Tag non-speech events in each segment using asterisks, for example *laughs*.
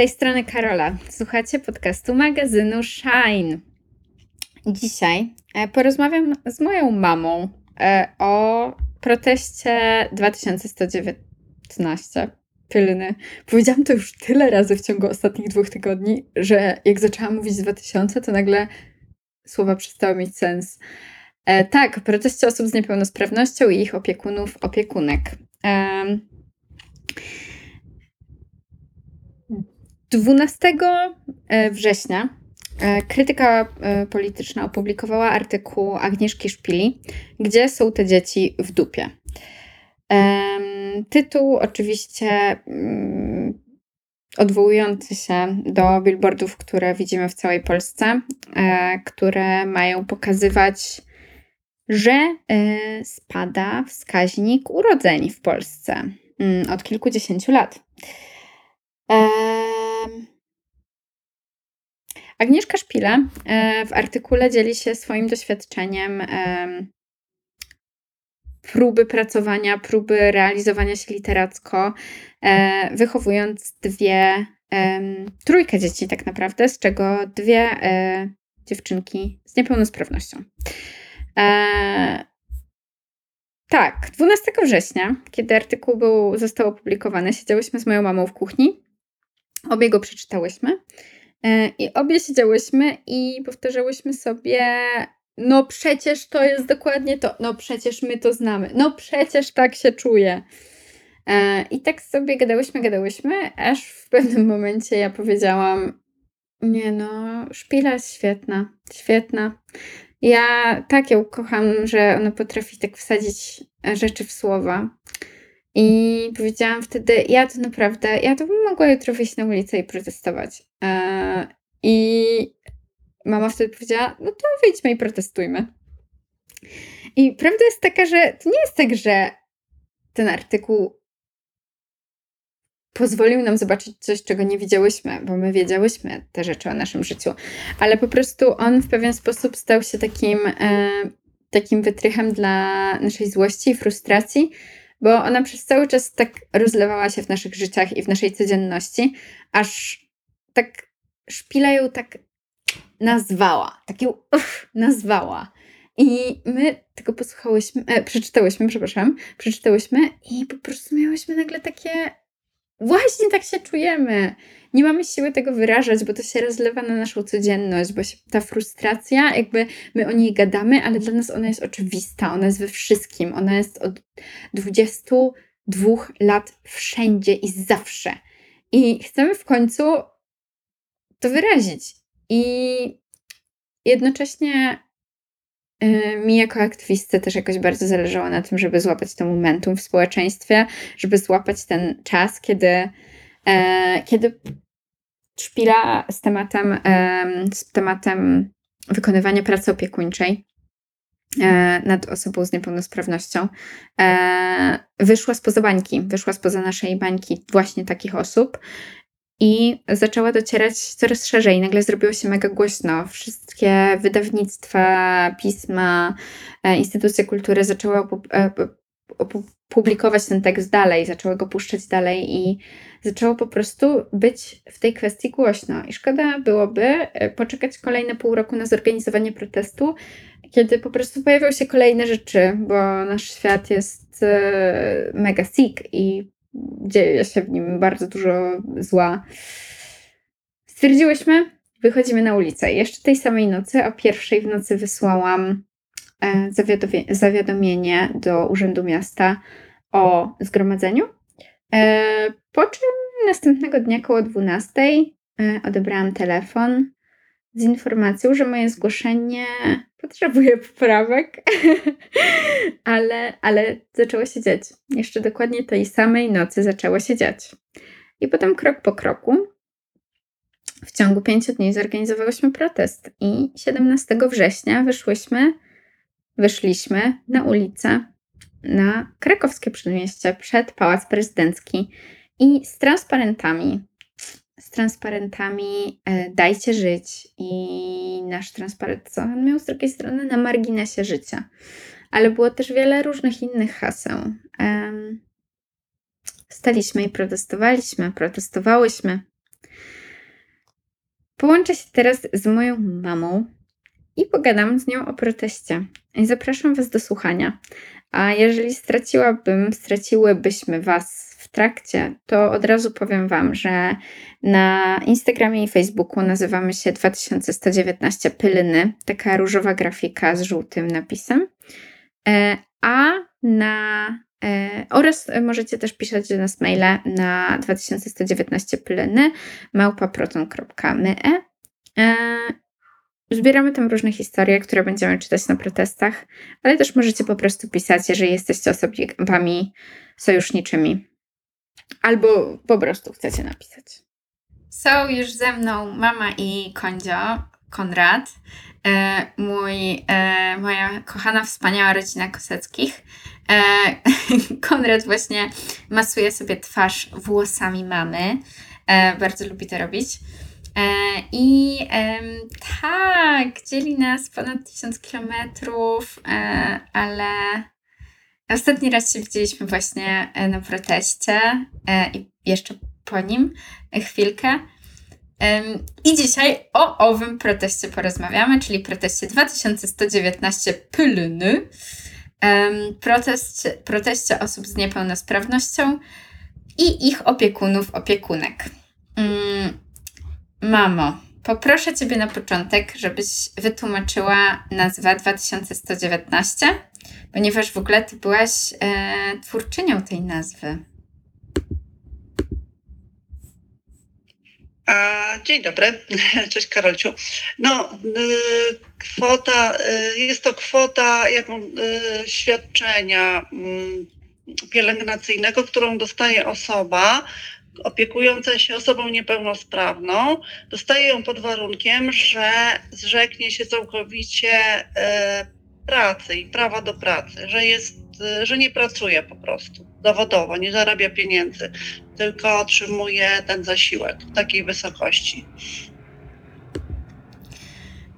tej strony Karola. Słuchacie podcastu magazynu Shine. Dzisiaj e, porozmawiam z moją mamą e, o proteście 2119. Tylny. Powiedziałam to już tyle razy w ciągu ostatnich dwóch tygodni, że jak zaczęłam mówić 2000, to nagle słowa przestały mieć sens. E, tak, proteście osób z niepełnosprawnością i ich opiekunów, opiekunek. E, 12 e, września e, krytyka e, polityczna opublikowała artykuł Agnieszki Szpili, gdzie są te dzieci w dupie. Tytuł oczywiście mm, odwołujący się do billboardów, które widzimy w całej Polsce, które mają pokazywać, że spada wskaźnik urodzeń w Polsce mm, od kilkudziesięciu lat. Agnieszka Szpile e, w artykule dzieli się swoim doświadczeniem próby pracowania, próby realizowania się literacko, e, wychowując dwie, trójkę dzieci tak naprawdę, z czego dwie e, dziewczynki z niepełnosprawnością. Tak, 12 września, kiedy artykuł był, został opublikowany, siedziałyśmy z moją mamą w kuchni. Obie go przeczytałyśmy. E, I obie siedziałyśmy i powtarzałyśmy sobie, no przecież to jest dokładnie to, no przecież my to znamy, no przecież tak się czuje. E, I tak sobie gadałyśmy, gadałyśmy, aż w pewnym momencie ja powiedziałam, nie no, szpila jest świetna, świetna. Ja tak ją kocham, że ona potrafi tak wsadzić rzeczy w słowa. I powiedziałam wtedy, ja to naprawdę, ja to bym mogła jutro wyjść na ulicę i protestować. E, I mama wtedy powiedziała, no to wyjdźmy i protestujmy. I prawda jest taka, że to nie jest tak, że ten artykuł pozwolił nam zobaczyć coś, czego nie widziałyśmy, bo my wiedziałyśmy te rzeczy o naszym życiu, ale po prostu on w pewien sposób stał się takim, e, takim wytrychem dla naszej złości i frustracji, bo ona przez cały czas tak rozlewała się w naszych życiach i w naszej codzienności, aż tak szpila ją tak nazwała, tak ją nazwała. I my tego posłuchałyśmy, e, przeczytałyśmy, przepraszam, przeczytałyśmy i po prostu miałyśmy nagle takie, właśnie tak się czujemy nie mamy siły tego wyrażać, bo to się rozlewa na naszą codzienność, bo się, ta frustracja, jakby my o niej gadamy, ale dla nas ona jest oczywista, ona jest we wszystkim, ona jest od 22 lat wszędzie i zawsze. I chcemy w końcu to wyrazić. I jednocześnie mi jako aktywistce też jakoś bardzo zależało na tym, żeby złapać to momentum w społeczeństwie, żeby złapać ten czas, kiedy E, kiedy szpila z tematem, z tematem wykonywania pracy opiekuńczej e, nad osobą z niepełnosprawnością. E, wyszła spoza bańki, wyszła spoza naszej bańki właśnie takich osób i zaczęła docierać coraz szerzej. Nagle zrobiło się mega głośno. Wszystkie wydawnictwa, pisma, instytucje kultury zaczęły publikować ten tekst dalej, zaczęły go puszczać dalej i zaczęło po prostu być w tej kwestii głośno. I szkoda byłoby e, poczekać kolejne pół roku na zorganizowanie protestu, kiedy po prostu pojawią się kolejne rzeczy, bo nasz świat jest e, mega sick i dzieje się w nim bardzo dużo zła. Stwierdziłyśmy, wychodzimy na ulicę. Jeszcze tej samej nocy, o pierwszej w nocy wysłałam e, zawiadomienie do Urzędu Miasta o zgromadzeniu. E, po czym następnego dnia koło 12 e, odebrałam telefon z informacją, że moje zgłoszenie potrzebuje poprawek, *laughs* ale, ale zaczęło się dziać. Jeszcze dokładnie tej samej nocy zaczęło się dziać. I potem krok po kroku w ciągu pięciu dni zorganizowałyśmy protest i 17 września wyszłyśmy, wyszliśmy na ulicę na krakowskie przedmieście przed Pałac Prezydencki i z transparentami. Z transparentami e, dajcie żyć i nasz transparent, co on miał z drugiej strony na marginesie życia. Ale było też wiele różnych innych haseł. Staliśmy i protestowaliśmy, protestowałyśmy. Połączę się teraz z moją mamą i pogadam z nią o proteście. I zapraszam Was do słuchania. A jeżeli straciłabym, straciłybyśmy Was trakcie, to od razu powiem Wam, że na Instagramie i Facebooku nazywamy się 2119 Pylyny, taka różowa grafika z żółtym napisem. E, a na e, oraz możecie też pisać do nas maile na 2119 pylyny małpaproton.me. Zbieramy tam różne historie, które będziemy czytać na protestach, ale też możecie po prostu pisać, jeżeli jesteście osobami sojuszniczymi. Albo po prostu chcecie napisać. Są już ze mną mama i Kondzio, Konrad. E, mój, e, moja kochana, wspaniała rodzina Koseckich. E, *laughs* Konrad właśnie masuje sobie twarz włosami mamy. Bardzo lubi to robić. I tak, dzieli nas ponad tysiąc kilometrów, ale ostatni raz się widzieliśmy właśnie na proteście i jeszcze po nim chwilkę. I dzisiaj o owym proteście porozmawiamy, czyli proteście 2119 Pylyny. Protest, proteście osób z niepełnosprawnością i ich opiekunów, opiekunek. Mm, mamo, poproszę Ciebie na początek, żebyś wytłumaczyła nazwę 2119, ponieważ w ogóle Ty byłaś e, twórczynią tej nazwy. Dzień dobry, *laughs* cześć Karolciu. No, y, kwota, y, jest to kwota jaką, y, świadczenia mm, pielęgnacyjnego, którą dostaje osoba opiekująca się osobą niepełnosprawną. Dostaje ją pod warunkiem, że zrzeknie się całkowicie pracy i prawa do pracy, że jest, że nie pracuje po prostu zawodowo, nie zarabia pieniędzy, tylko otrzymuje ten zasiłek w takiej wysokości.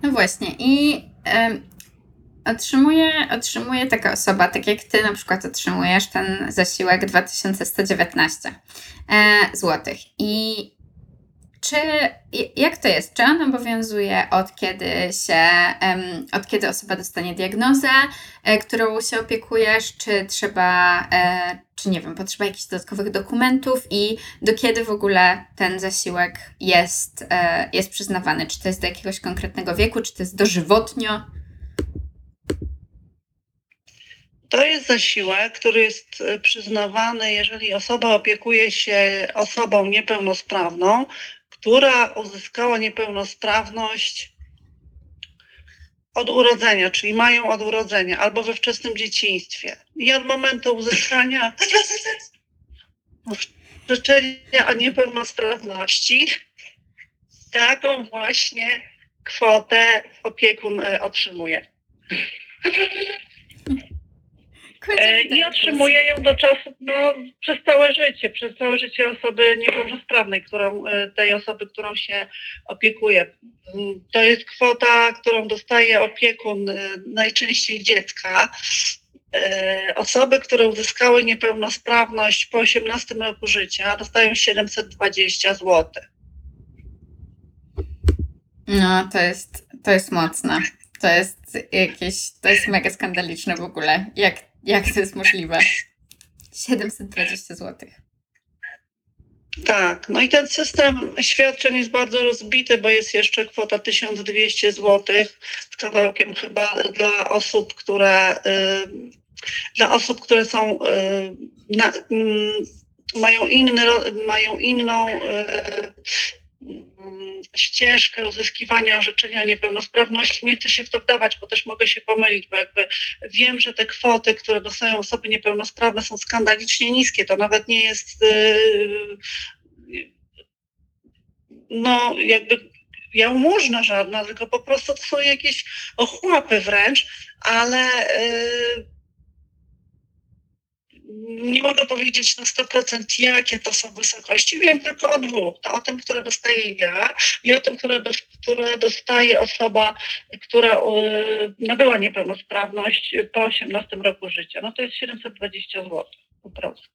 No właśnie i otrzymuje, otrzymuje taka osoba, tak jak ty na przykład otrzymujesz ten zasiłek 2119 e, zł. I czy jak to jest? Czy on obowiązuje od kiedy się, od kiedy osoba dostanie diagnozę, e, którą się opiekujesz, czy trzeba, e, czy nie wiem, potrzeba jakichś dodatkowych dokumentów i do kiedy w ogóle ten zasiłek jest, jest przyznawany? Czy to jest do jakiegoś konkretnego wieku, czy to jest dożywotnio? To jest zasiłek, który jest przyznawany, jeżeli osoba opiekuje się osobą niepełnosprawną, która uzyskała niepełnosprawność od urodzenia, czyli mają od urodzenia albo we wczesnym dzieciństwie. I od momentu uzyskania życzenia o niepełnosprawności taką właśnie kwotę opiekun e, otrzymuje. E, I otrzymuje ją do czasu, no, przez całe życie, przez całe życie osoby niepełnosprawnej, którą, e, tej osoby, którą się opiekuje. To jest kwota, którą dostaje opiekun e, najczęściej dziecka. Osoby, które uzyskały niepełnosprawność po 18 roku życia, dostają 720 zł. No, to jest, to jest mocne. To jest jakieś, to jest mega skandaliczne w ogóle. Jak jak to jest możliwe? 720 zł. Tak, no i ten system świadczeń jest bardzo rozbity, bo jest jeszcze kwota 1200 zł z kawałkiem chyba dla osób, które y, dla osób, które są y, na, y, mają, inny, mają inną y, ścieżkę uzyskiwania orzeczenia niepełnosprawności. Nie chcę się w to wdawać, bo też mogę się pomylić, bo jakby wiem, że te kwoty, które dostają osoby niepełnosprawne są skandalicznie niskie. To nawet nie jest yy, no jakby jałmużna żadna, tylko po prostu to są jakieś ochłapy wręcz, ale yy, nie mogę powiedzieć na 100% jakie to są wysokości, wiem tylko o dwóch. O tym, które dostaję ja i o tym, które, które dostaje osoba, która yy, nabyła niepełnosprawność po 18 roku życia. No to jest 720 zł po prostu.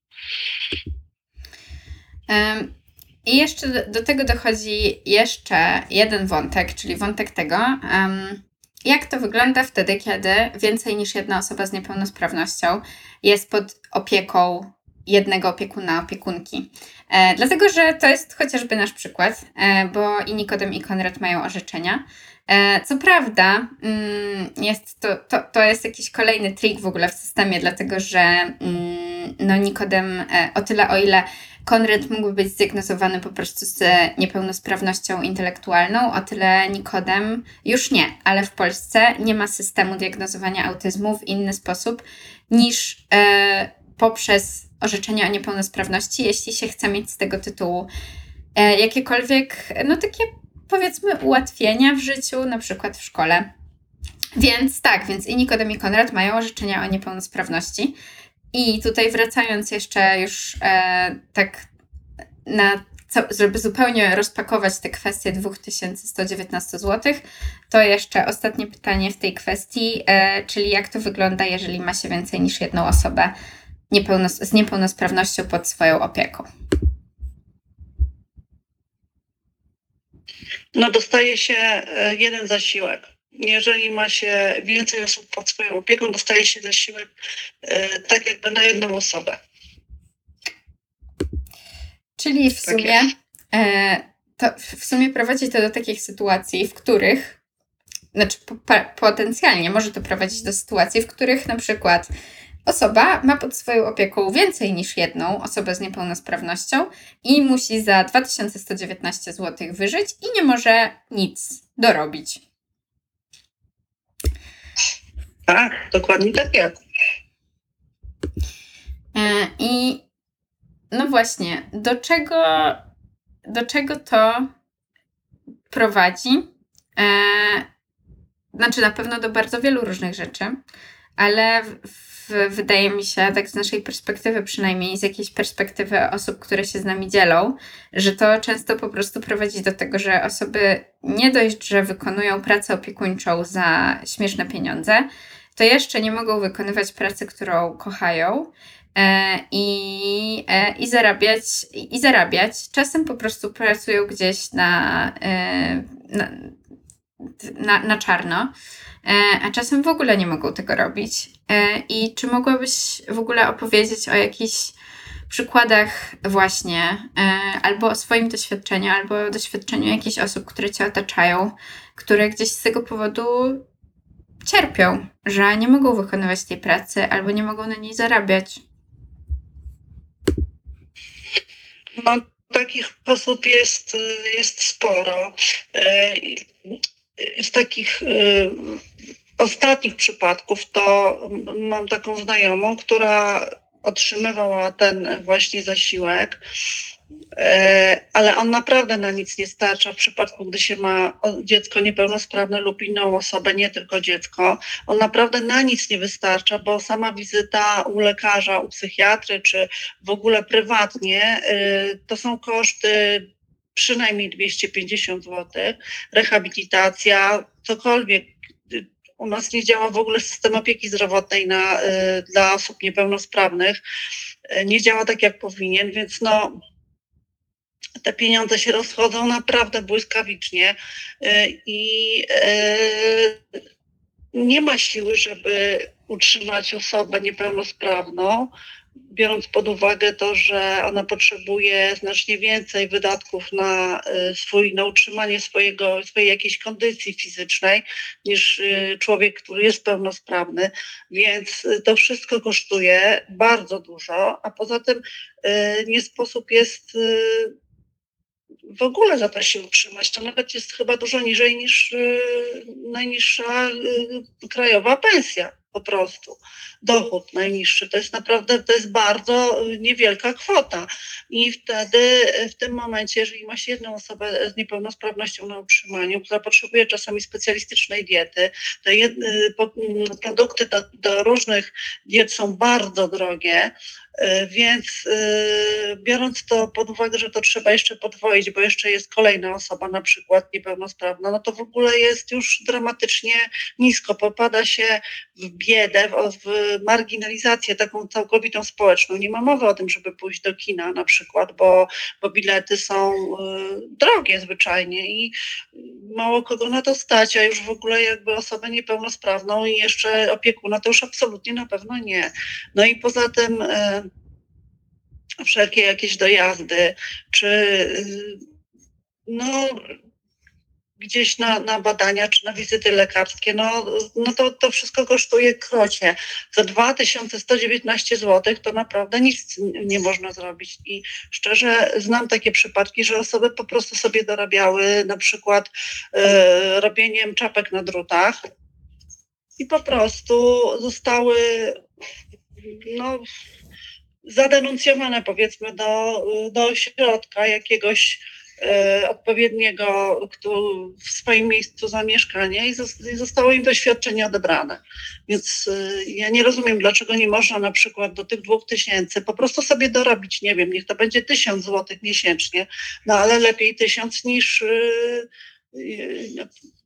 I jeszcze do, do tego dochodzi jeszcze jeden wątek, czyli wątek tego, um, jak to wygląda wtedy, kiedy więcej niż jedna osoba z niepełnosprawnością jest pod opieką jednego opiekuna, opiekunki. E, dlatego, że to jest chociażby nasz przykład, e, bo i Nikodem i Konrad mają orzeczenia. E, co prawda, mm, jest to, to, to jest jakiś kolejny trik w ogóle w systemie, dlatego że mm, no Nikodem e, o tyle, o ile Konrad mógłby być zdiagnozowany po prostu z niepełnosprawnością intelektualną, o tyle Nikodem już nie, ale w Polsce nie ma systemu diagnozowania autyzmu w inny sposób niż e, poprzez orzeczenie o niepełnosprawności, jeśli się chce mieć z tego tytułu e, jakiekolwiek, no takie powiedzmy ułatwienia w życiu, na przykład w szkole. Więc tak, więc i Nikodem i Konrad mają orzeczenia o niepełnosprawności. I tutaj wracając jeszcze już e, tak na żeby zupełnie rozpakować te kwestie 2119 zł, to jeszcze ostatnie pytanie w tej kwestii, e, czyli jak to wygląda, jeżeli ma się więcej niż jedną osobę niepełnos z niepełnosprawnością pod swoją opieką? No dostaje się e, jeden zasiłek. Jeżeli ma się więcej osób pod swoją opieką, dostaje się zasiłek e, tak jakby na jedną osobę. Czyli w tak sumie e, to w sumie prowadzi to do takich sytuacji, w których znaczy potencjalnie może to prowadzić do sytuacji, w których na przykład Osoba ma pod swoją opieką więcej niż jedną osobę z niepełnosprawnością i musi za 2119 zł wyżyć i nie może nic dorobić. Tak, dokładnie tak jest. E, I no właśnie, do czego, do czego to prowadzi? E, znaczy, na pewno do bardzo wielu różnych rzeczy, ale w, wydaje mi się, tak z naszej perspektywy przynajmniej, z jakiejś perspektywy osób, które się z nami dzielą, że to często po prostu prowadzi do tego, że osoby nie dość, że wykonują pracę opiekuńczą za śmieszne pieniądze, to jeszcze nie mogą wykonywać pracy, którą kochają. E, I, e, i, zarabiać, i zarabiać. Czasem po prostu pracują gdzieś na, e, na, na, na czarno. A czasem w ogóle nie mogą tego robić. I czy mogłabyś w ogóle opowiedzieć o jakichś przykładach właśnie, albo o swoim doświadczeniu, albo o doświadczeniu jakichś osób, które cię otaczają, które gdzieś z tego powodu cierpią, że nie mogą wykonywać tej pracy albo nie mogą na niej zarabiać? No, takich osób jest, jest sporo. Z takich ostatnich przypadków to mam taką znajomą, która otrzymywała ten właśnie zasiłek, e, ale on naprawdę na nic nie starcza w przypadku, gdy się ma dziecko niepełnosprawne lub inną osobę, nie tylko dziecko. On naprawdę na nic nie wystarcza, bo sama wizyta u lekarza, u psychiatry czy w ogóle prywatnie e, to są koszty przynajmniej 250 zł, rehabilitacja, cokolwiek u nas nie działa w ogóle system opieki zdrowotnej na, y, dla osób niepełnosprawnych. Y, nie działa tak, jak powinien, więc no, te pieniądze się rozchodzą naprawdę błyskawicznie y, i nie ma siły, żeby utrzymać osobę niepełnosprawną biorąc pod uwagę to, że ona potrzebuje znacznie więcej wydatków na y, swój, na utrzymanie swojego, swojej jakiejś kondycji fizycznej niż człowiek, który jest pełnosprawny, więc to wszystko kosztuje bardzo dużo, a poza tym nie sposób jest w ogóle za to się utrzymać. To nawet jest chyba dużo niżej niż najniższa krajowa pensja po prostu. Dochód najniższy to jest naprawdę, to jest bardzo niewielka kwota. I wtedy w tym momencie, jeżeli ma się jedną osobę z niepełnosprawnością na utrzymaniu, która potrzebuje czasami specjalistycznej diety, te jed, produkty do, do różnych diet są bardzo drogie, więc biorąc to pod uwagę, że to trzeba jeszcze podwoić, bo jeszcze jest kolejna osoba, na przykład niepełnosprawna, no to w ogóle jest już dramatycznie nisko. Popada się w biedę, w, marginalizację taką całkowitą społeczną. Nie ma mowy o tym, żeby pójść do kina na przykład, bo, bo bilety są drogie zwyczajnie i mało kogo na to stać, a już w ogóle jakby osobę niepełnosprawną i jeszcze opiekuna, to już absolutnie na pewno nie. No i poza tym e, wszelkie jakieś dojazdy, czy no gdzieś na, na badania czy na wizyty lekarskie, no, no to, to wszystko kosztuje krocie. Za 2119 zł to naprawdę nic nie można zrobić. I szczerze znam takie przypadki, że osoby po prostu sobie dorabiały na przykład e, robieniem czapek na drutach i po prostu zostały no, zadenuncjowane powiedzmy do, do ośrodka jakiegoś E, odpowiedniego w swoim miejscu zamieszkania i zostało im doświadczenie odebrane. Więc e, ja nie rozumiem, dlaczego nie można na przykład do tych dwóch tysięcy po prostu sobie dorobić, nie wiem, niech to będzie tysiąc złotych miesięcznie, no ale lepiej tysiąc niż e,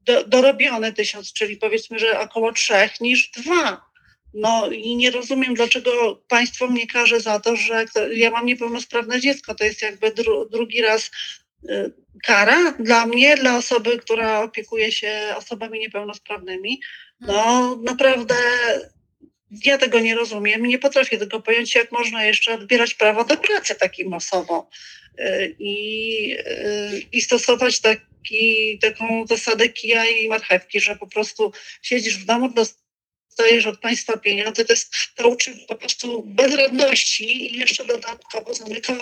do, dorobione tysiąc, czyli powiedzmy, że około trzech niż dwa. No i nie rozumiem, dlaczego państwo mnie karze za to, że ja mam niepełnosprawne dziecko. To jest jakby dru, drugi raz Y, kara dla mnie, dla osoby, która opiekuje się osobami niepełnosprawnymi. No naprawdę ja tego nie rozumiem, nie potrafię tego pojąć, jak można jeszcze odbierać prawo do pracy takim osobom y, i, y, i stosować taki, taką zasadę kija i marchewki, że po prostu siedzisz w domu, dostajesz od państwa pieniądze, to jest to uczy po prostu bezradności i jeszcze dodatkowo zamyka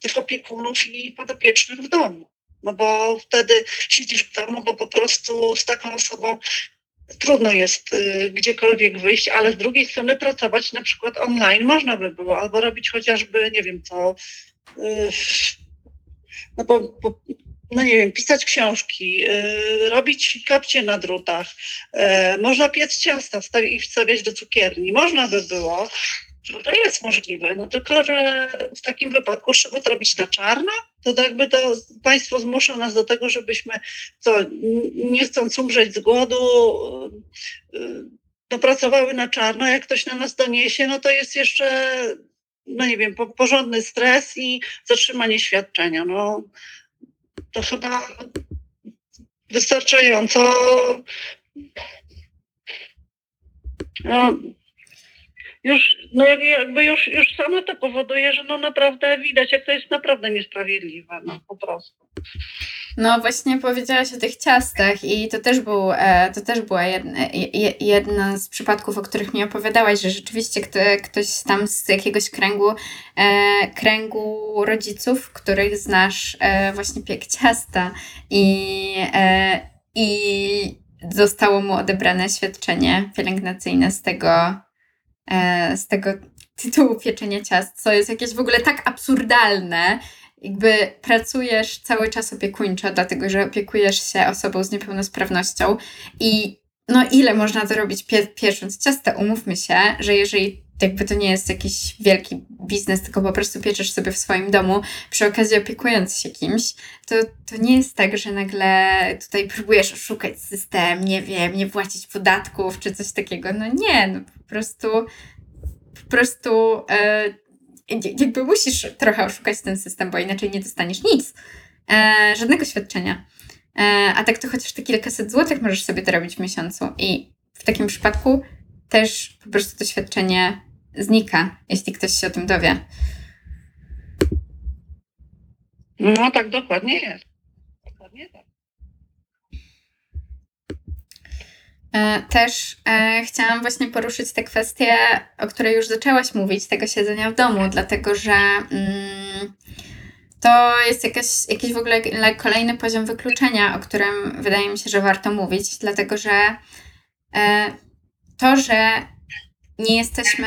tych opiekunów i podopiecznych w domu. No bo wtedy siedzisz w domu, bo po prostu z taką osobą trudno jest y, gdziekolwiek wyjść, ale z drugiej strony pracować na przykład online można by było, albo robić chociażby, nie wiem co, y, no bo, bo no nie wiem, pisać książki, yy, robić kapcie na drutach, yy, można piec ciasta i wstawiać do cukierni. Można by było, to jest możliwe, no tylko, że w takim wypadku trzeba to robić na czarno, to jakby to państwo zmusza nas do tego, żebyśmy co, nie chcąc umrzeć z głodu, yy, to pracowały na czarno. Jak ktoś na nas doniesie, no to jest jeszcze, no nie wiem, porządny stres i zatrzymanie świadczenia. No, to chyba wystarczająco no, już, no jakby już, już samo to powoduje, że no naprawdę widać, jak to jest naprawdę niesprawiedliwe, no po prostu. No właśnie powiedziałaś o tych ciastach i to też, był, e, to też była jedna, z przypadków, o których mi opowiadałaś, że rzeczywiście kto, ktoś tam z jakiegoś kręgu, e, kręgu rodziców, których znasz, e, właśnie piek ciasta i, i zostało mu odebrane świadczenie pielęgnacyjne z tego, z tego tytułu pieczenia ciast, co jest jakieś w ogóle tak absurdalne, jakby pracujesz cały czas opiekuńczo, dlatego że opiekujesz się osobą z niepełnosprawnością i no ile można to robić pie piesząc ciasto? Umówmy się, że jeżeli jakby to nie jest jakiś wielki biznes, tylko po prostu pieczesz sobie w swoim domu, przy okazji opiekując się kimś, to, to nie jest tak, że nagle tutaj próbujesz oszukać system, nie wiem, nie płacić podatków czy coś takiego. No nie, no po prostu po prostu e, jakby musisz trochę oszukać ten system, bo inaczej nie dostaniesz nic. E, żadnego świadczenia. E, a tak to chociaż te kilkaset złotych możesz sobie to robić w miesiącu. I w takim przypadku też po prostu to świadczenie znika, jeśli ktoś się o tym dowie. No tak dokładnie jest. Dokładnie tak. E, też e, chciałam właśnie poruszyć tę kwestię, o której już zaczęłaś mówić, tego siedzenia w domu, dlatego że mm, to jest jakaś, jakiś w ogóle kolejny poziom wykluczenia, o którym wydaje mi się, że warto mówić, dlatego że e, to, że nie jesteśmy,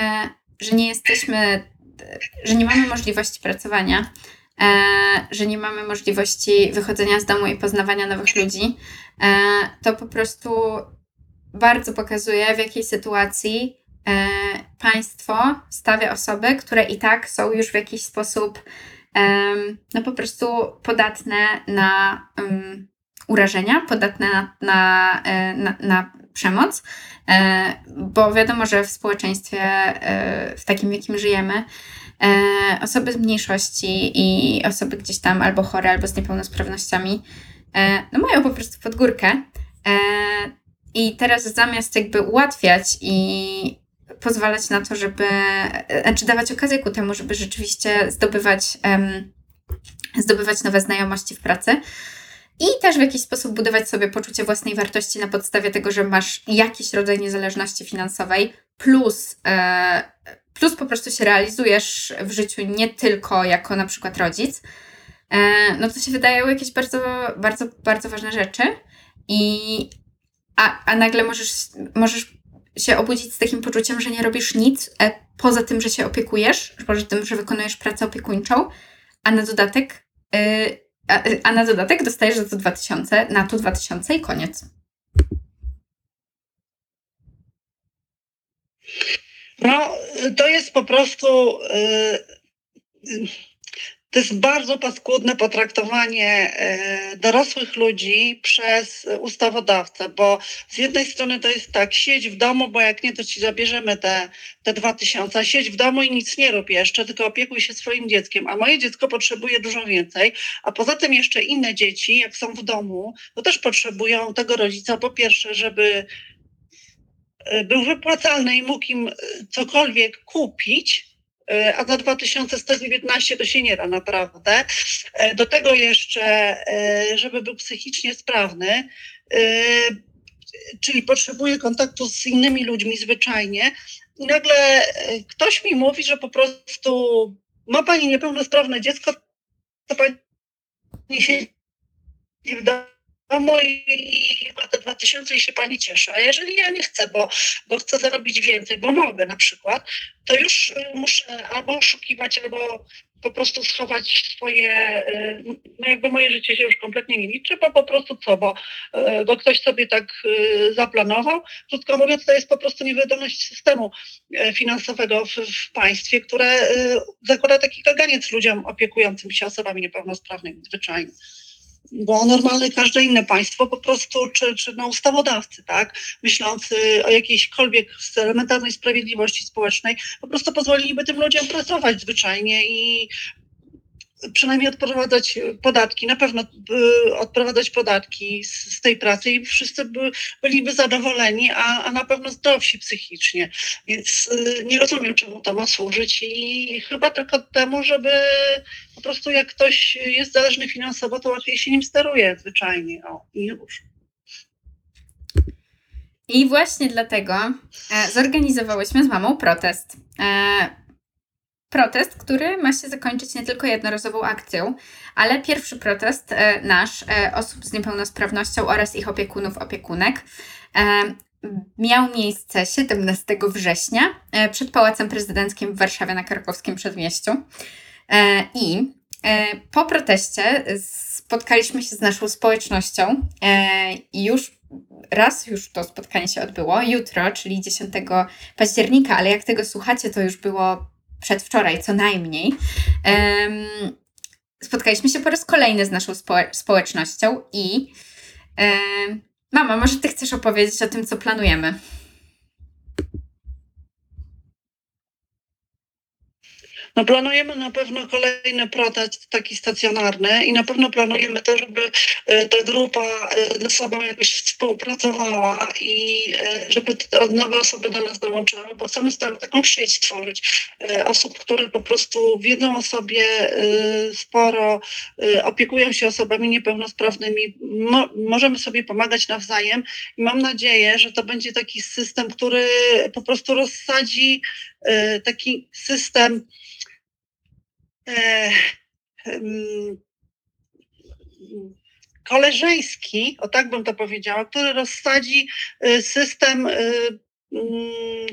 że nie jesteśmy, że nie mamy możliwości pracowania, e, że nie mamy możliwości wychodzenia z domu i poznawania nowych ludzi, e, to po prostu bardzo pokazuje, w jakiej sytuacji państwo stawia osoby, które i tak są już w jakiś sposób no po prostu podatne na um, urażenia, podatne na, na, e, na, na przemoc, e, bo wiadomo, że w społeczeństwie, e, w takim, jakim żyjemy, osoby z mniejszości i osoby gdzieś tam albo chore, albo z niepełnosprawnościami, no mają po prostu podgórkę. I teraz zamiast jakby ułatwiać i pozwalać na to, żeby, znaczy dawać okazję ku temu, żeby rzeczywiście zdobywać, um, zdobywać nowe znajomości w pracy. I też w jakiś sposób budować sobie poczucie własnej wartości na podstawie tego, że masz jakiś rodzaj niezależności finansowej, plus, e, plus po prostu się realizujesz w życiu nie tylko jako na przykład rodzic. E, no to się wydają jakieś bardzo, bardzo, bardzo ważne rzeczy. I, a, a nagle możesz, możesz się obudzić z takim poczuciem, że nie robisz nic e, poza tym, że się opiekujesz, poza tym, że wykonujesz pracę opiekuńczą, a na dodatek, y, a, a, na dodatek dostajesz za to 2000, na to 2000 i koniec. No, to jest po prostu. Yy, to jest bardzo paskudne potraktowanie e, dorosłych ludzi przez ustawodawcę, bo z jednej strony to jest tak, siedź w domu, bo jak nie, to ci zabierzemy te, te dwa tysiące, siedź w domu i nic nie rób jeszcze, tylko opiekuj się swoim dzieckiem, a moje dziecko potrzebuje dużo więcej, a poza tym jeszcze inne dzieci, jak są w domu, to też potrzebują tego rodzica, po pierwsze, żeby e, był wypłacalny i mógł im e, cokolwiek kupić, a za 2119 to się nie da naprawdę. E, do tego jeszcze, e, żeby był psychicznie sprawny, czyli potrzebuje kontaktu z innymi ludźmi zwyczajnie. I nagle ktoś mi mówi, że po prostu ma pani niepełnosprawne dziecko, to pani się w domu i ma te 2000 i się pani cieszy. A jeżeli ja nie chcę, bo, bo chcę zarobić więcej, bo mogę na przykład, to już y, muszę albo oszukiwać, albo po prostu schować swoje, y, no jakby moje życie się już kompletnie nie liczy, bo po prostu co, bo, y, bo ktoś sobie tak zaplanował. Krótko mówiąc, to jest po prostu niewydolność systemu finansowego w, w państwie, które zakłada taki kaganiec ludziom opiekującym się osobami niepełnosprawnymi zwyczajnie bo normalne każde inne państwo po prostu, czy, czy no ustawodawcy, tak, myślący o jakiejśkolwiek elementarnej sprawiedliwości społecznej, po prostu pozwoliliby tym ludziom pracować zwyczajnie i przynajmniej odprowadzać podatki, na pewno y, odprowadzać podatki z, z tej pracy i wszyscy by, byliby zadowoleni, a, a na pewno zdrowsi psychicznie. Więc y, nie rozumiem, czemu to ma służyć i chyba tylko temu, żeby po prostu jak ktoś jest zależny finansowo, to łatwiej się nim steruje zwyczajnie. O, i już. I właśnie dlatego e, zorganizowałyśmy z mamą protest. Protest, który ma się zakończyć nie tylko jednorazową akcją, ale pierwszy protest e, nasz, e, osób z niepełnosprawnością oraz ich opiekunów, opiekunek, e, miał miejsce 17 września przed Pałacem Prezydenckim w Warszawie na Krakowskim Przedmieściu. I po proteście spotkaliśmy się z naszą społecznością już raz już to spotkanie się odbyło, jutro, czyli 10 października, ale jak tego słuchacie, to już było przedwczoraj co najmniej, spotkaliśmy się po raz kolejny z naszą społecznością i mama, może ty chcesz opowiedzieć o tym, co planujemy? No planujemy na pewno kolejny protest taki stacjonarny i na pewno planujemy to, żeby e, ta grupa e, ze sobą jakoś współpracowała i e, żeby nowe osoby do nas dołączały, bo chcemy taką sieć stworzyć osób, które po prostu wiedzą o sobie sporo, opiekują się osobami niepełnosprawnymi, Mo możemy sobie pomagać nawzajem i mam nadzieję, że to będzie taki system, który po prostu rozsadzi taki system E, koleżeński, o tak bym to powiedziała, który rozsadzi e, system e, mm,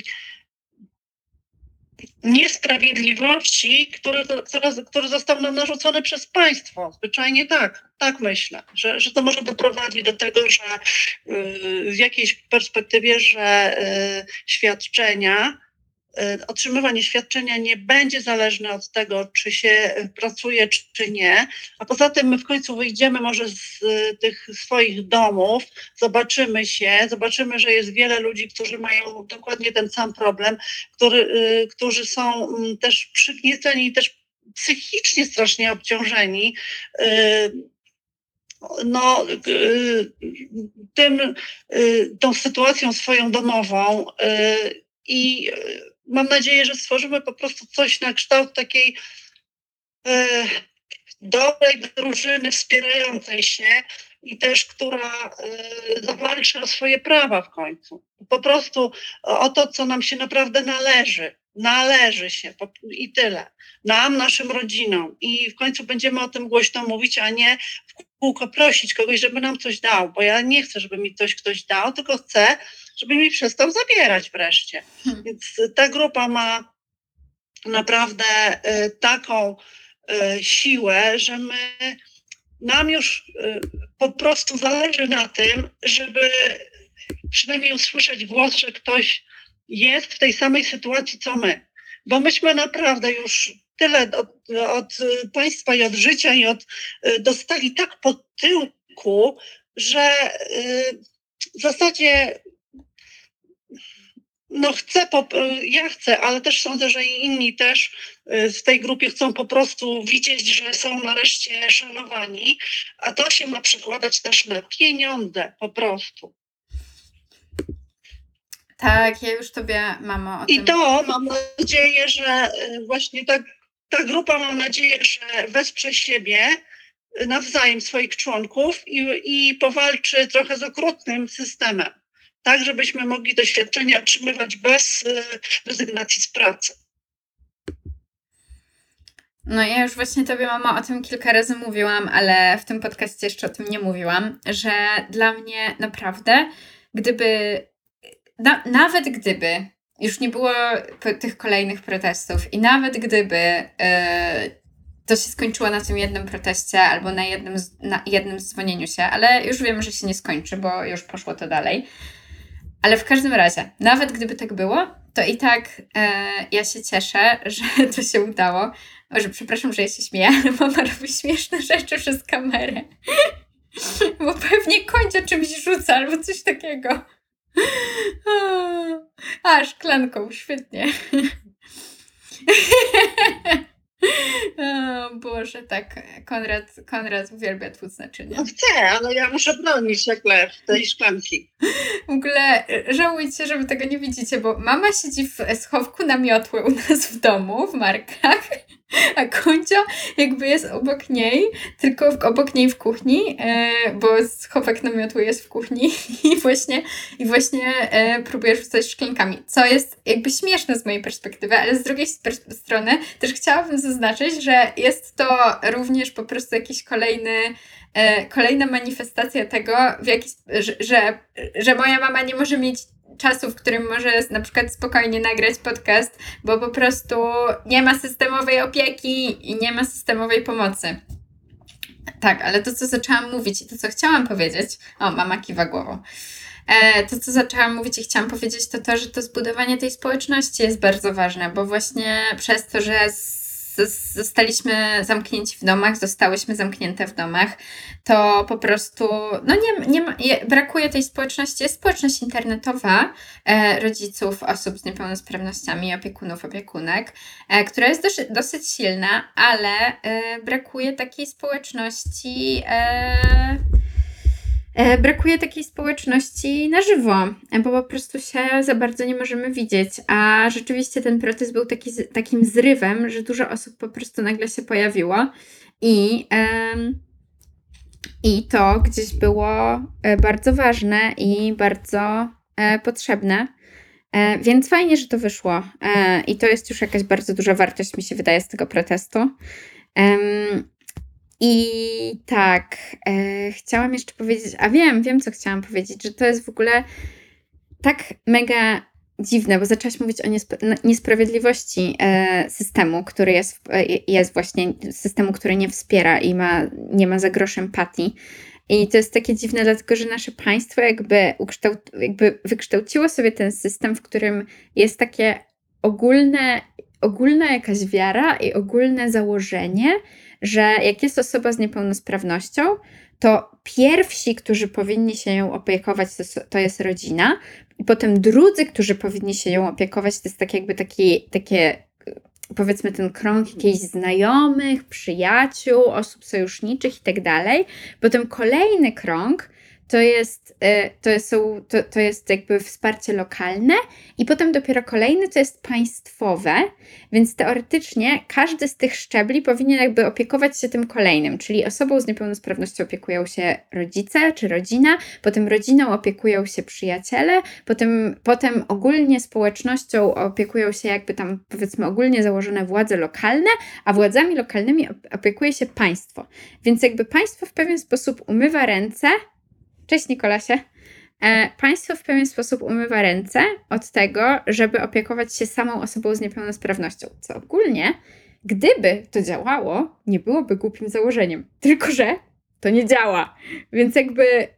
niesprawiedliwości, który, który, został nam narzucony przez państwo. Zwyczajnie tak, tak myślę, że, że to może doprowadzić do tego, że w jakiejś perspektywie, że świadczenia otrzymywanie świadczenia nie będzie zależne od tego, czy się pracuje, czy, nie. A poza tym my w końcu wyjdziemy może z y, tych swoich domów, zobaczymy się, zobaczymy, że jest wiele ludzi, którzy mają dokładnie ten sam problem, który, y, którzy są mm, też przygnieceni, też psychicznie strasznie obciążeni no, tym, tą sytuacją swoją domową i mam nadzieję, że stworzymy po prostu coś na kształt takiej dobrej drużyny wspierającej się i też, która zawalczy o swoje prawa w końcu. Po prostu o to, co nam się naprawdę należy. Należy się i tyle. Nam, naszym rodzinom. I w końcu będziemy o tym głośno mówić, a nie w kółko prosić kogoś, żeby nam coś dał, bo ja nie chcę, żeby mi coś ktoś dał, tylko chcę, żeby mi przestał zabierać wreszcie. Hmm. Więc ta grupa ma naprawdę y, taką y, siłę, że my nam już y, po prostu zależy na tym, żeby przynajmniej usłyszeć głos, że ktoś jest w tej samej sytuacji co my. Bo myśmy naprawdę już tyle od, od państwa i od życia i od dostali tak po tyłku, że w zasadzie no chcę, ja chcę, ale też sądzę, że i inni też w tej grupie chcą po prostu widzieć, że są nareszcie szanowani, a to się ma przekładać też na pieniądze po prostu. Tak, ja już tobie, mamo, o I to mam nadzieję, że y, właśnie ta, ta grupa, mam nadzieję, że wesprze siebie nawzajem swoich członków i, i powalczy trochę z okrutnym systemem, tak żebyśmy mogli doświadczenia otrzymywać bez y, rezygnacji z pracy. No ja już właśnie tobie, mama, o tym kilka razy mówiłam, ale w tym podcaście jeszcze o tym nie mówiłam, że dla mnie naprawdę, gdyby na, nawet gdyby już nie było tych kolejnych protestów i nawet gdyby yy, to się skończyło na tym jednym proteście albo na jednym, na jednym dzwonieniu się, ale już wiem, że się nie skończy, bo już poszło to dalej. Ale w każdym razie, nawet gdyby tak było, to i tak e, ja się cieszę, *laughs* że to się udało. Może przepraszam, że ja się śmieję, ale mama robi śmieszne rzeczy przez kamerę. *laughs* Bo pewnie kończy czymś rzuca albo coś takiego. *laughs* A, szklanką, świetnie. O *laughs* Boże, tak, Konrad, Konrad uwielbia tłuc naczynia. No chcę, ale ja muszę bronić jak lew tej *laughs* szklanki. W ogóle e, żałujcie, że wy tego nie widzicie, bo mama siedzi w schowku na miotłę u nas w domu, w Markach, a Koncio jakby jest obok niej, tylko obok niej w kuchni, e, bo schowek na miotłę jest w kuchni *laughs* i właśnie, i właśnie e, próbujesz rzucać szklankami, co jest jakby śmieszne z mojej perspektywy, ale z drugiej strony też chciałabym zaznaczyć, że jest to również po prostu jakiś kolejny e, kolejna manifestacja tego, w jaki, że, że, że moja mama nie może mieć czasu, w którym może na przykład spokojnie nagrać podcast, bo po prostu nie ma systemowej opieki i nie ma systemowej pomocy. Tak, ale to, co zaczęłam mówić i to, co chciałam powiedzieć, o, mama kiwa głową. E, to, co zaczęłam mówić i chciałam powiedzieć, to to, że to zbudowanie tej społeczności jest bardzo ważne, bo właśnie przez to, że zostaliśmy zamknięci w domach, zostałyśmy zamknięte w domach, to po prostu no nie, nie ma, brakuje tej społeczności. Jest społeczność internetowa e, rodziców osób z niepełnosprawnościami, opiekunów, opiekunek, e, która jest dosyć, dosyć silna, ale e, brakuje takiej społeczności e, brakuje takiej społeczności na żywo, e, bo po prostu się za bardzo nie możemy widzieć. A rzeczywiście ten protest był taki, takim zrywem, że dużo osób po prostu nagle się pojawiło i, i to gdzieś było e, bardzo ważne i bardzo potrzebne. Więc fajnie, że to wyszło. I to jest już jakaś bardzo duża wartość, mi się wydaje, z tego protestu. I tak, e, chciałam jeszcze powiedzieć, a wiem, wiem co chciałam powiedzieć, że to jest w ogóle tak mega dziwne, bo zaczęłaś mówić o niesprawiedliwości e, systemu, który jest, e, jest właśnie systemu, który nie wspiera i ma, nie ma za grosz empatii. I to jest takie dziwne, dlatego że nasze państwo jakby, jakby wykształciło sobie ten system, w którym jest takie ogólne, ogólna jakaś wiara i ogólne założenie, że jak jest osoba z niepełnosprawnością, to pierwsi, którzy powinni się ją opiekować, to, to jest rodzina, i potem drudzy, którzy powinni się ją opiekować, to jest tak jakby taki, takie, powiedzmy, ten krąg jakichś znajomych, przyjaciół, osób sojuszniczych i tak dalej. Potem kolejny krąg to jest, e, to, jest, to, to jest jakby wsparcie lokalne i potem dopiero kolejny to jest państwowe, więc teoretycznie każdy z tych szczebli powinien jakby opiekować się tym kolejnym, czyli osobą z niepełnosprawnością opiekują się rodzice czy rodzina, potem rodziną opiekują się przyjaciele, potem, potem ogólnie społecznością opiekują się jakby tam powiedzmy ogólnie założone władze lokalne, a władzami lokalnymi opiekuje się państwo. Więc jakby państwo w pewien sposób umywa ręce Cześć Nikolasie. E, państwo w pewien sposób umywa ręce od tego, żeby opiekować się samą osobą z niepełnosprawnością, co ogólnie, gdyby to działało, nie byłoby głupim założeniem. *laughs* Tylko, że to nie działa. Więc jakby,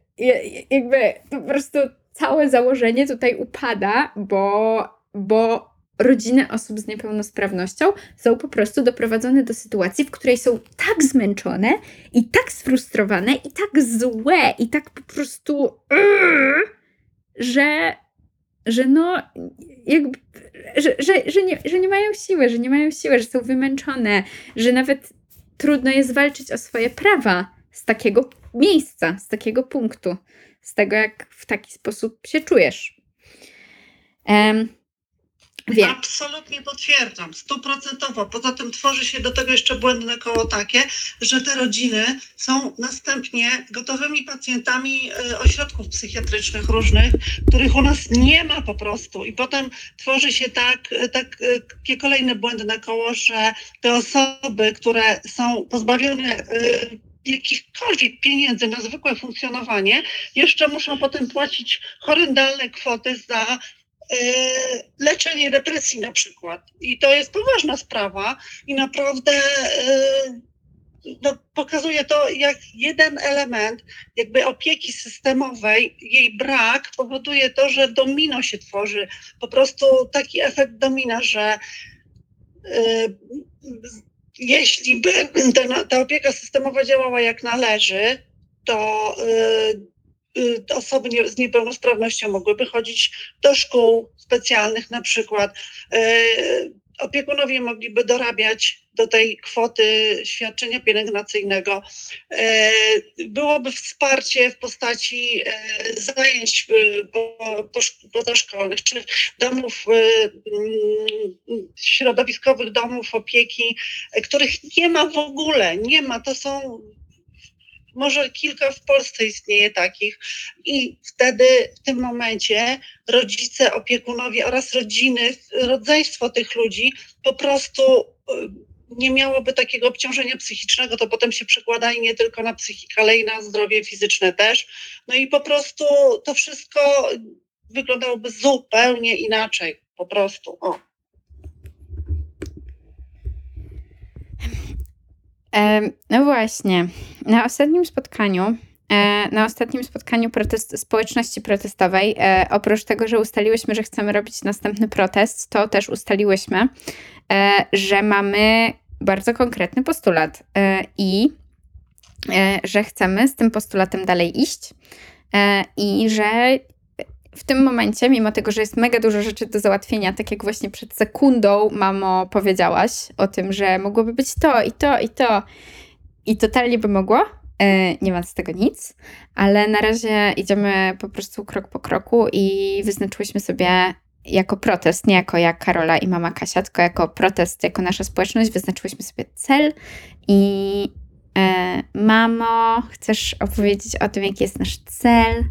jakby po prostu całe założenie tutaj upada, bo, bo rodziny osób z niepełnosprawnością są po prostu doprowadzone do sytuacji, w której są tak zmęczone i tak sfrustrowane i tak złe i tak po prostu że że no jakby, że, że, że, nie, że nie mają siły, że nie mają siły, że są wymęczone, że nawet trudno jest walczyć o swoje prawa z takiego miejsca, z takiego punktu, z tego jak w taki sposób się czujesz. Absolutnie potwierdzam, stuprocentowo. Poza tym tworzy się do tego jeszcze błędne koło takie, że te rodziny są następnie gotowymi pacjentami e, ośrodków psychiatrycznych różnych, których u nas nie ma po prostu. I potem tworzy się tak, e, tak, e, takie kolejne błędne koło, że te osoby, które są pozbawione jakichkolwiek pieniędzy na zwykłe funkcjonowanie, jeszcze muszą potem płacić horrendalne kwoty za E, leczenie depresji na przykład. I to jest poważna sprawa i naprawdę e, no, pokazuje to, jak jeden element jakby opieki systemowej, jej brak powoduje to, że domino się tworzy. Po prostu taki efekt domina, że y, jeśli by ta, ta, opieka systemowa działała jak należy, to osoby z niepełnosprawnością mogłyby chodzić do szkół specjalnych na przykład. Y, opiekunowie mogliby dorabiać do tej kwoty świadczenia pielęgnacyjnego. Y, byłoby wsparcie w postaci zajęć pozaszkolnych czy domów, środowiskowych domów opieki, których nie ma w ogóle. Nie ma. To są może kilka w Polsce istnieje takich i wtedy w tym momencie rodzice, opiekunowie oraz rodziny, rodzeństwo tych ludzi po prostu y, nie miałoby takiego obciążenia psychicznego, to potem się przekłada i nie tylko na psychikę, ale i na zdrowie fizyczne też. No i po prostu to wszystko wyglądałoby zupełnie inaczej, po prostu. O. No właśnie, na ostatnim spotkaniu, e, na ostatnim spotkaniu protest, społeczności protestowej, e, oprócz tego, że ustaliłyśmy, że chcemy robić następny protest, to też ustaliłyśmy, e, że mamy bardzo konkretny postulat i że chcemy z tym postulatem dalej iść i że w tym momencie, mimo tego, że jest mega dużo rzeczy do załatwienia, tak jak właśnie przed sekundą, mamo, powiedziałaś o tym, że mogłoby być to i to i to i totalnie by mogło, e, nie ma z tego nic, ale na razie idziemy po prostu krok po kroku i wyznaczyłyśmy sobie jako protest, nie jako jak Karola i mama Kasia, tylko jako protest, jako nasza społeczność, wyznaczyłyśmy sobie cel i e, mamo, chcesz opowiedzieć o tym, jaki jest nasz cel?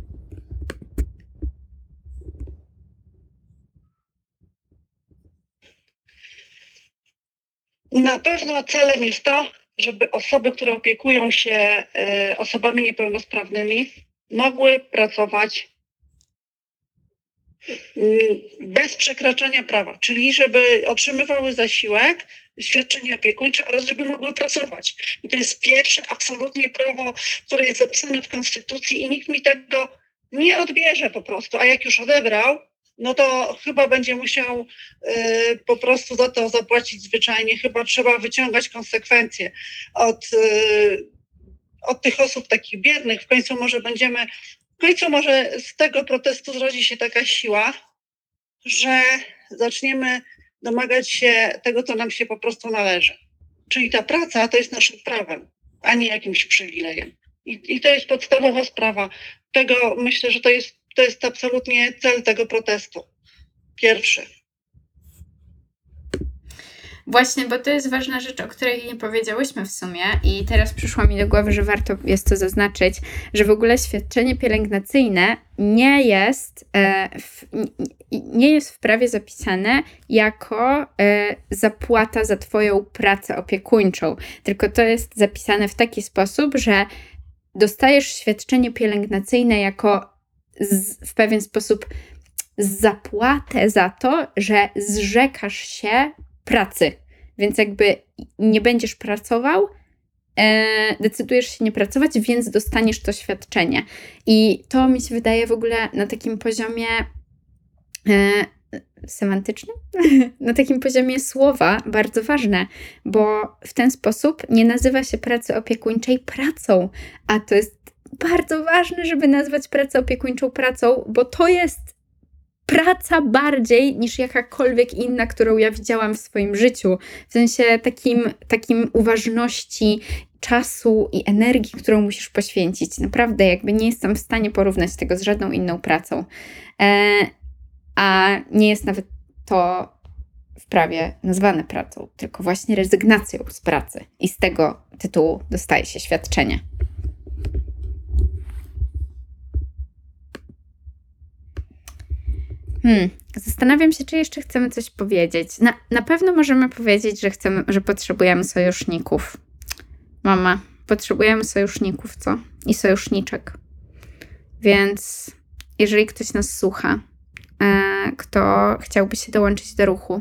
Na pewno celem jest to, żeby osoby, które opiekują się e, osobami niepełnosprawnymi, mogły pracować mm, bez przekraczania prawa, czyli żeby otrzymywały zasiłek, świadczenie opiekuńcze oraz żeby mogły pracować. I to jest pierwsze absolutnie prawo, które jest zapisane w Konstytucji i nikt mi tego nie odbierze po prostu, a jak już odebrał, no to chyba będzie musiał y, po prostu za to zapłacić zwyczajnie. Chyba trzeba wyciągać konsekwencje od, y, od tych osób takich biernych. W końcu może będziemy, w końcu może z tego protestu zrodzi się taka siła, że zaczniemy domagać się tego, co nam się po prostu należy. Czyli ta praca to jest naszym prawem, a nie jakimś przywilejem. I, I to jest podstawowa sprawa. Tego myślę, że to jest, to jest absolutnie cel tego protestu. Pierwszy. Właśnie, bo to jest ważna rzecz, o której nie powiedziałyśmy w sumie i teraz przyszło mi do głowy, że warto jest to zaznaczyć, że w ogóle świadczenie pielęgnacyjne nie jest, e, w, nie jest w prawie zapisane jako e, zapłata za Twoją pracę opiekuńczą, tylko to jest zapisane w taki sposób, że dostajesz świadczenie pielęgnacyjne jako z, w pewien sposób zapłatę za to, że zrzekasz się pracy. Więc jakby nie będziesz pracował, e, decydujesz się nie pracować, więc dostaniesz to świadczenie. I to mi się wydaje w ogóle na takim poziomie e, semantycznym, *laughs* na takim poziomie słowa bardzo ważne, bo w ten sposób nie nazywa się pracy opiekuńczej pracą, a to jest bardzo ważne, żeby nazwać pracę opiekuńczą pracą, bo to jest praca bardziej niż jakakolwiek inna, którą ja widziałam w swoim życiu. W sensie takim, takim uważności, czasu i energii, którą musisz poświęcić. Naprawdę, jakby nie jestem w stanie porównać tego z żadną inną pracą. E, a nie jest nawet to w prawie nazwane pracą, tylko właśnie rezygnacją z pracy. I z tego tytułu dostaje się świadczenie. Hmm, zastanawiam się, czy jeszcze chcemy coś powiedzieć. Na, na pewno możemy powiedzieć, że chcemy, że potrzebujemy sojuszników. Mama, potrzebujemy sojuszników, co? I sojuszniczek. Więc jeżeli ktoś nas słucha, e, kto chciałby się dołączyć do ruchu,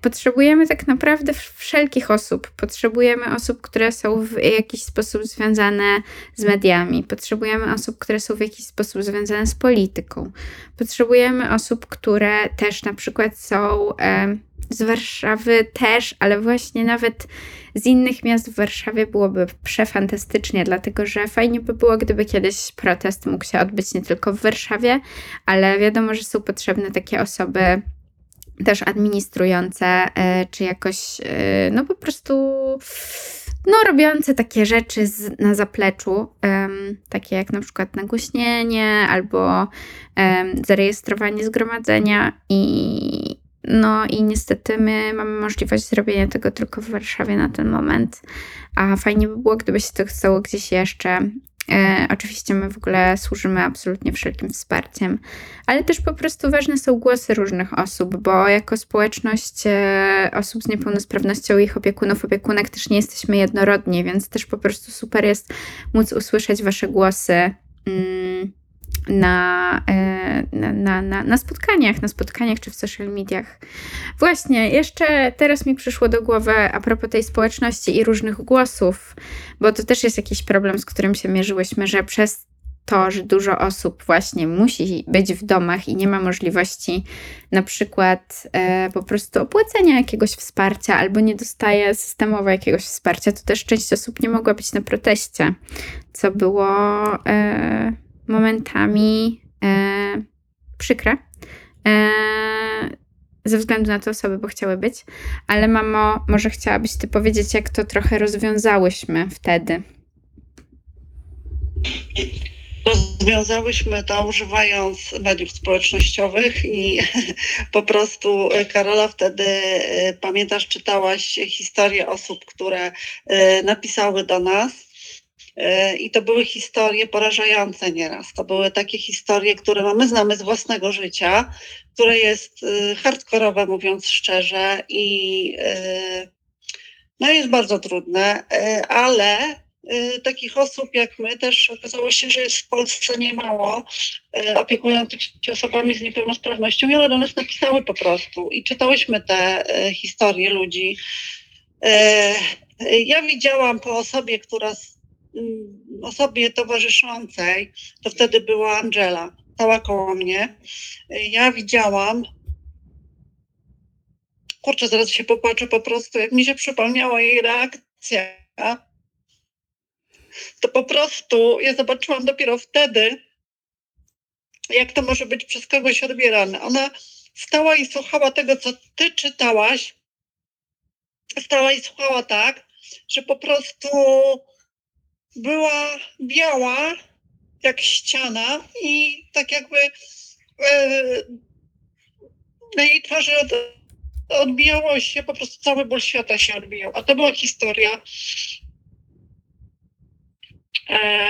potrzebujemy tak naprawdę wszelkich osób. Potrzebujemy osób, które są w jakiś sposób związane z mediami. Potrzebujemy osób, które są w jakiś sposób związane z polityką. Potrzebujemy osób, które też na przykład są e, z Warszawy też, ale właśnie nawet z innych miast w Warszawie byłoby przefantastycznie, dlatego że fajnie by było, gdyby kiedyś protest mógł się odbyć nie tylko w Warszawie, ale wiadomo, że są potrzebne takie osoby też administrujące, e, czy jakoś, e, no po prostu, no robiące takie rzeczy z, na zapleczu, takie jak na przykład nagłośnienie albo zarejestrowanie zgromadzenia i no i niestety my mamy możliwość zrobienia tego tylko w Warszawie na ten moment, a fajnie by było, gdyby się to stało gdzieś jeszcze E, oczywiście my w ogóle służymy absolutnie wszelkim wsparciem, ale też po prostu ważne są głosy różnych osób, bo jako społeczność e, osób z niepełnosprawnością i ich opiekunów, opiekunek też nie jesteśmy jednorodni, więc też po prostu super jest móc usłyszeć Wasze głosy. Mm, na, e, na, na, na, na spotkaniach, na spotkaniach czy w social mediach. Właśnie, jeszcze teraz mi przyszło do głowy a propos tej społeczności i różnych głosów, bo to też jest jakiś problem, z którym się mierzyłyśmy, że przez to, że dużo osób właśnie musi być w domach i nie ma możliwości na przykład e, po prostu opłacenia jakiegoś wsparcia albo nie dostaje systemowo jakiegoś wsparcia, to też część osób nie mogła być na proteście, co było e, momentami e, przykre. E, ze względu na te osoby, bo chciały być. Ale mamo, może chciałabyś ty powiedzieć, jak to trochę rozwiązałyśmy wtedy? Rozwiązałyśmy to używając mediów społecznościowych i *laughs* po prostu e, Karola wtedy, e, pamiętasz, czytałaś historię osób, które e, napisały do nas I to były historie porażające nieraz. To były takie historie, które no, my znamy z własnego życia, które jest e, hardkorowe, mówiąc szczerze, i e, no, jest bardzo trudne, ale takich osób jak my też okazało się, że jest w Polsce niemało opiekujących się osobami z niepełnosprawnością i one do nas napisały po prostu i czytałyśmy te historie ludzi. Ja widziałam po osobie, która osobie towarzyszącej, to wtedy była Angela. stała koło mnie. Ja widziałam, kurczę, zaraz się popłaczę po prostu, jak mi się przypomniała jej reakcja, to po prostu ja zobaczyłam dopiero wtedy, jak to może być przez kogoś odbierane. Ona stała i słuchała tego, co ty czytałaś, stała i słuchała tak, że po prostu była biała jak ściana i tak jakby e, na jej twarzy od, odbijało się, po prostu cały ból świata się odbijał. A to była historia. E,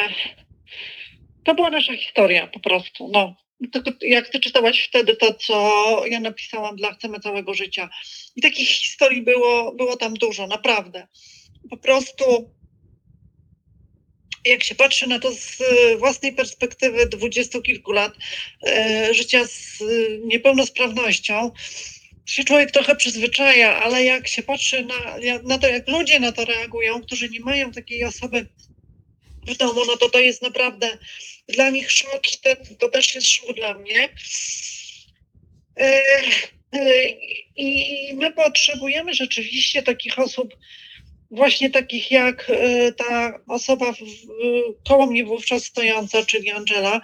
to była nasza historia po prostu. No. Tylko jak ty czytałaś wtedy to, co ja napisałam dla Chcemy Całego Życia. I takich historii było, było tam dużo, naprawdę. Po prostu jak się patrzy na to z własnej perspektywy dwudziestu kilku lat e, życia z niepełnosprawnością, się człowiek trochę przyzwyczaja, ale jak się patrzy na, na to, jak ludzie na to reagują, którzy nie mają takiej osoby w domu, no to to jest naprawdę dla nich szok i to, to też jest szok dla mnie. E, e, I my potrzebujemy rzeczywiście takich osób, właśnie takich jak e, ta osoba koło mnie wówczas stojąca, czyli Angela,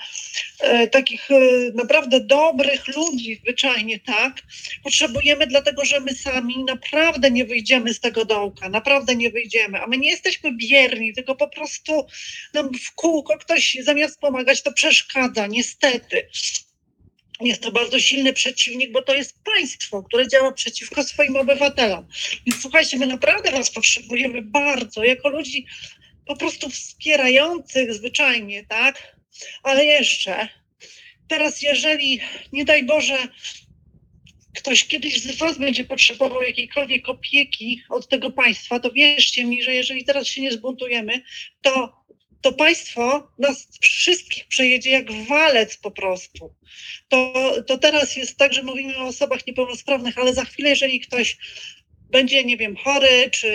e, takich e, naprawdę dobrych ludzi, zwyczajnie tak, potrzebujemy, dlatego że my sami naprawdę nie wyjdziemy z tego dołka, naprawdę nie wyjdziemy, a my nie jesteśmy bierni, tylko po prostu nam w kółko ktoś zamiast pomagać, to przeszkadza, niestety jest to bardzo silny przeciwnik, bo to jest państwo, które działa przeciwko swoim obywatelom. Więc słuchajcie, my naprawdę Was potrzebujemy bardzo, jako ludzi po prostu wspierających zwyczajnie, tak? Ale jeszcze, teraz jeżeli, nie daj Boże, ktoś kiedyś z Was będzie potrzebował jakiejkolwiek opieki od tego państwa, to wierzcie mi, że jeżeli teraz się nie zbuntujemy, to to państwo nas wszystkich przejedzie jak walec po prostu. To, to teraz jest tak, że mówimy o osobach niepełnosprawnych, ale za chwilę, jeżeli ktoś będzie, nie wiem, chory, czy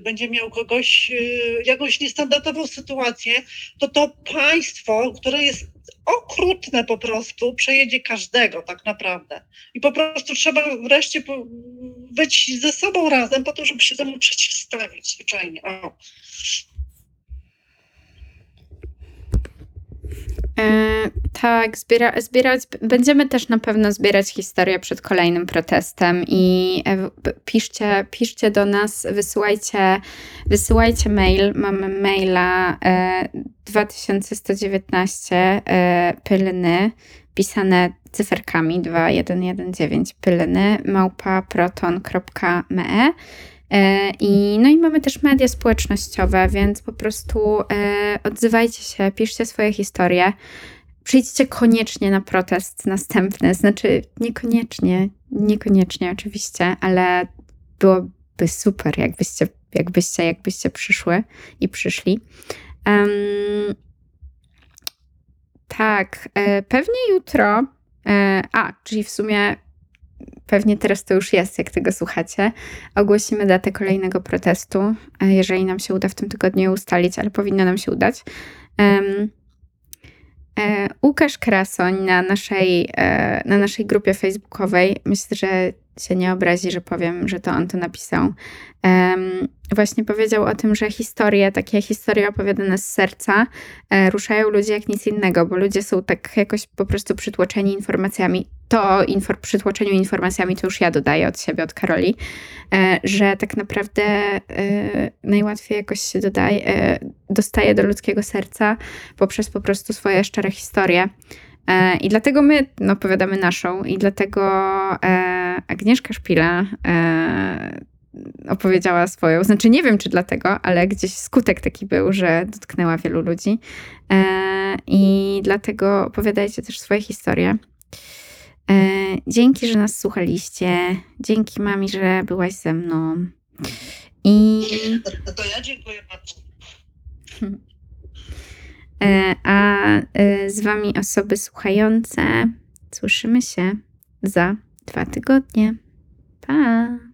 będzie miał kogoś, y, jakąś niestandardową sytuację, to to państwo, które jest okrutne po prostu, przejedzie każdego tak naprawdę. I po prostu trzeba wreszcie być ze sobą razem po to, żeby się temu przeciwstawić zwyczajnie. O. E, tak, zbiera, zbierać, będziemy też na pewno zbierać historię przed kolejnym protestem i e, piszcie, piszcie do nas, wysyłajcie, wysyłajcie mail. Mamy maila e, 2119 e, pylny, pisane cyferkami 2119 pylny, małpa proton.me I, no i mamy też media społecznościowe, więc po prostu e, odzywajcie się, piszcie swoje historie. Przyjdźcie koniecznie na protest następny, znaczy niekoniecznie, niekoniecznie oczywiście, ale byłoby super, jakbyście, jakbyście, jakbyście przyszły i przyszli. Um, tak, e, pewnie jutro, e, a, czyli w sumie pewnie teraz to już jest, jak tego słuchacie, ogłosimy datę kolejnego protestu, e, jeżeli nam się uda w tym tygodniu ustalić, ale powinno nam się udać. Um, e, Łukasz Krasoń na naszej, e, na naszej grupie facebookowej, myślę, że się nie obrazi, że powiem, że to on to napisał. Um, właśnie powiedział o tym, że historie, takie historie opowiadane z serca, e, ruszają ludzi jak nic innego, bo ludzie są tak jakoś po prostu przytłoczeni informacjami. To infor, przytłoczeniu informacjami to już ja dodaję od siebie, od Karoli, e, że tak naprawdę e, najłatwiej jakoś się dodaje, e, dostaje do ludzkiego serca poprzez po prostu swoje szczere historie. E, I dlatego my no, opowiadamy naszą, i dlatego e, Agnieszka Szpila e, opowiedziała swoją. Znaczy, nie wiem czy dlatego, ale gdzieś skutek taki był, że dotknęła wielu ludzi. I dlatego opowiadajcie też swoje historie. Dzięki, że nas słuchaliście. Dzięki mami, że byłaś ze mną. I. To ja dziękuję bardzo. E, a e, z Wami osoby słuchające, słyszymy się za dwa tygodnie. Pa!